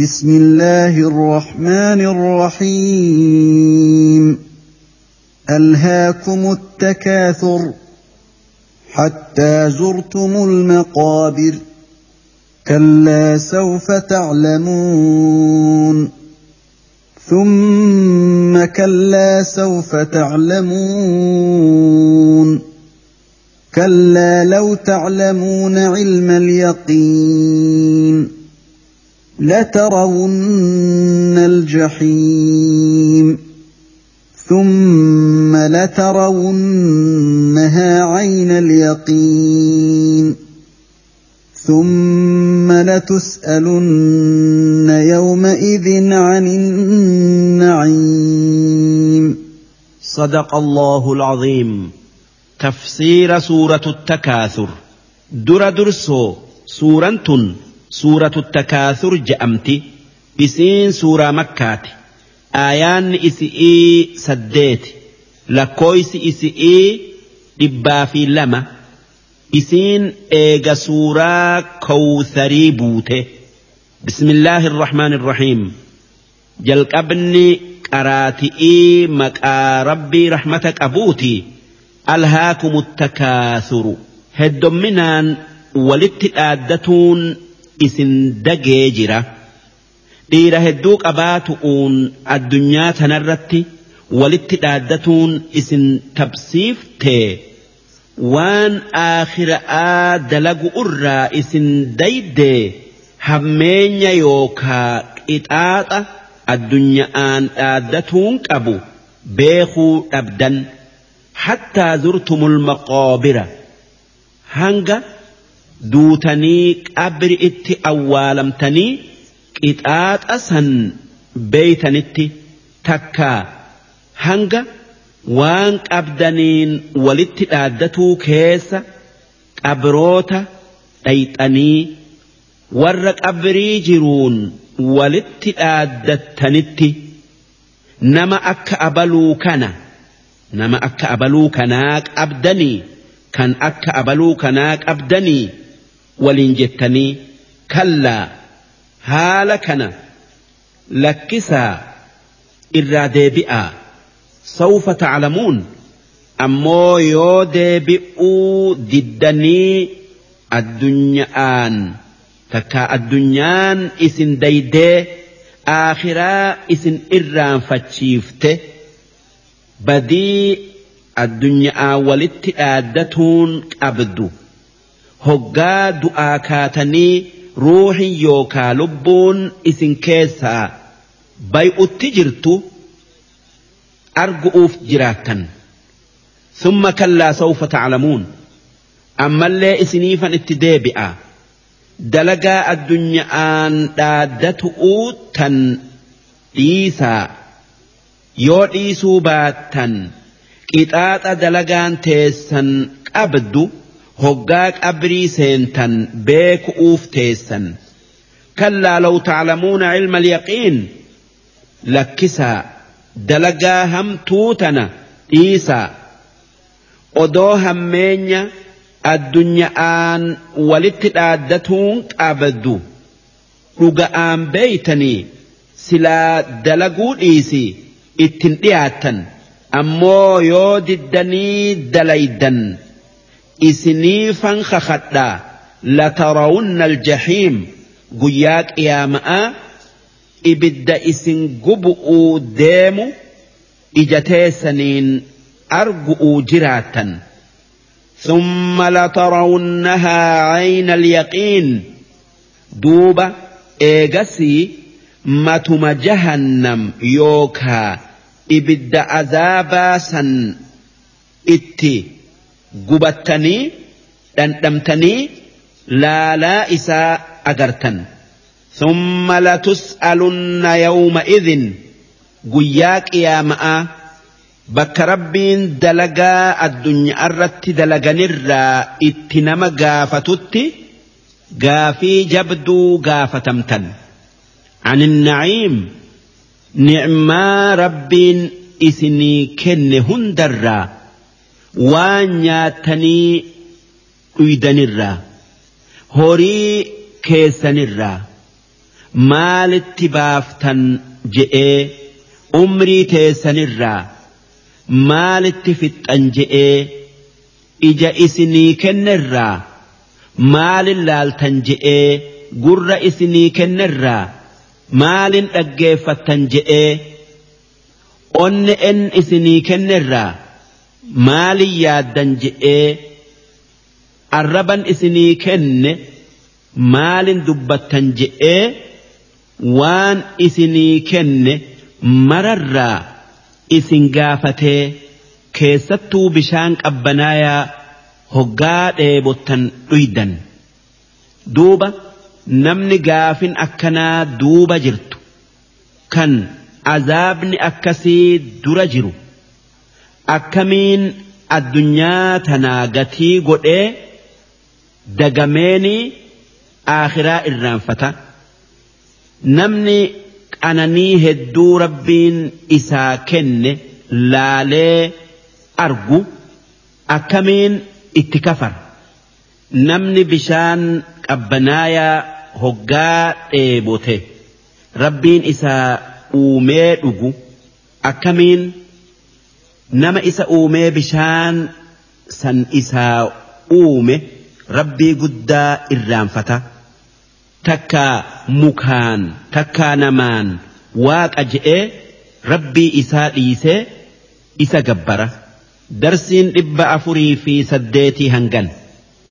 بسم الله الرحمن الرحيم. ألهاكم التكاثر حتى زرتم المقابر. كلا سوف تعلمون. ثم كلا سوف تعلمون. كلا لو تعلمون علم اليقين. لترون الجحيم ثم لترونها عين اليقين ثم لتسألن يومئذ عن النعيم. صدق الله العظيم. تفسير سورة التكاثر. در درسو. سورة سورة التكاثر جأمتي إسين سورة مكات آيان إسئي سديت لكويس إسئي دبا في لما إسين إيغا سورة كوثري بوته بسم الله الرحمن الرحيم جلقبني قراتئي مكا ربي رحمتك أبوتي ألهاكم التكاثر هدمنان ولت isin dagee jira. Dhiira hedduu qabaatu'uun addunyaa tanarratti walitti dhaaddatuun isin tabsiiftee waan aakhira'aa dalagu irraa isin daydee hammeenya yookaa qixaaxa addunyaa'aan dhaaddatuun qabu beekuu dhabdan. Hattaa zurtumul maqoobira hanga duutanii qabri itti awwaalamtanii qixaaxa san beeytanitti takkaa hanga waan qabdaniin walitti dhaaddatuu keessa qabroota dhayxanii warra qabrii jiruun walitti dhaaddattanitti nama akka abaluu kana nama akka abaluu kanaa qabdanii kan akka abaluu kanaa qabdanii waliin jettanii kallaa haala kana lakkisaa irraa deebi'aa sawfa taclamuun ammoo yoo deebi'uu diddanii addunyaan takkaa addunyaan isin daydee aakhiraa isin irraanfachiifte badii addunyaa walitti dhaaddatuun qabdu hoggaa du'aa kaatanii ruuhin yookaa lubbuun isin keessaa bay'utti jirtu argu'uuf jiraattan. Summa kallaa sawfa taclamuun ammallee isiniifan itti deebi'a. Dalagaa addunya'aan dhaaddatu'uu tan dhiisaa. Yoo dhiisuu baattan qixaaxa dalagaan teessan qabdu hoggaa qabrii seentan beeku'uuf teessan. Kallaa law taclamuuna cilma alyaqiin lakkisaa dalagaa hamtuu tana dhiisaa. Odoo hammeenya addunya'aan walitti dhaaddatuun qabdu dhuga'aan beeytanii silaa dalaguu dhiisi ittin dhiyaattan. Ammoo yoo diddanii dalaydan إسنيفا خخدا. لترون الجحيم. قياك يا ماء إبد إسن قبؤ ديم إجتيسنين أرجو جراتا. ثم لترونها عين اليقين. دوبا إيجسي ماتم جهنم يوكا. إبد عذابا سن إتي قبتني دندمتني لا لا إساء أجرتن ثم لتسألن يومئذ قياك يا ماء bakka rabbiin dalagaa addunyaa irratti dalaganirraa itti nama gaafatutti gaafii jabduu gaafatamtan ani naciim nicmaa rabbiin isinii kenne hundarraa waan nyaatanii dhuydanirraa horii keessanirraa maalitti baaftan je'ee umrii teessanirraa maalitti fixxan je'ee ija isinii kennerraa maalin laaltan je'ee gurra isinii kennerraa maalin dhaggeeffattan je'ee onne en isinii kennerraa maalin yaaddan je'ee arraban isinii kenne maalin dubbattan je'ee waan isinii kenne mararraa isin gaafatee keessattuu bishaan qabbanaayaa hoggaa dheebottan dhuydan. Duuba namni gaafin akkanaa duuba jirtu. Kan azaabni akkasii dura jiru akkamiin addunyaa tanaa gatii godhee dagameenii aakhiraa irraanfata? Namni qananii hedduu rabbiin isaa kenne laalee argu akkamiin itti kafara? Namni bishaan qabbanaayaa hoggaa dheebote rabbiin isaa uumee dhugu akkamiin nama isa uumee bishaan san isaa uume rabbii guddaa irraanfata takkaa mukaan takkaa namaan waaqa je'ee rabbii isaa dhiisee isa gabbara darsiin dhibba afurii fi saddeetii hangan.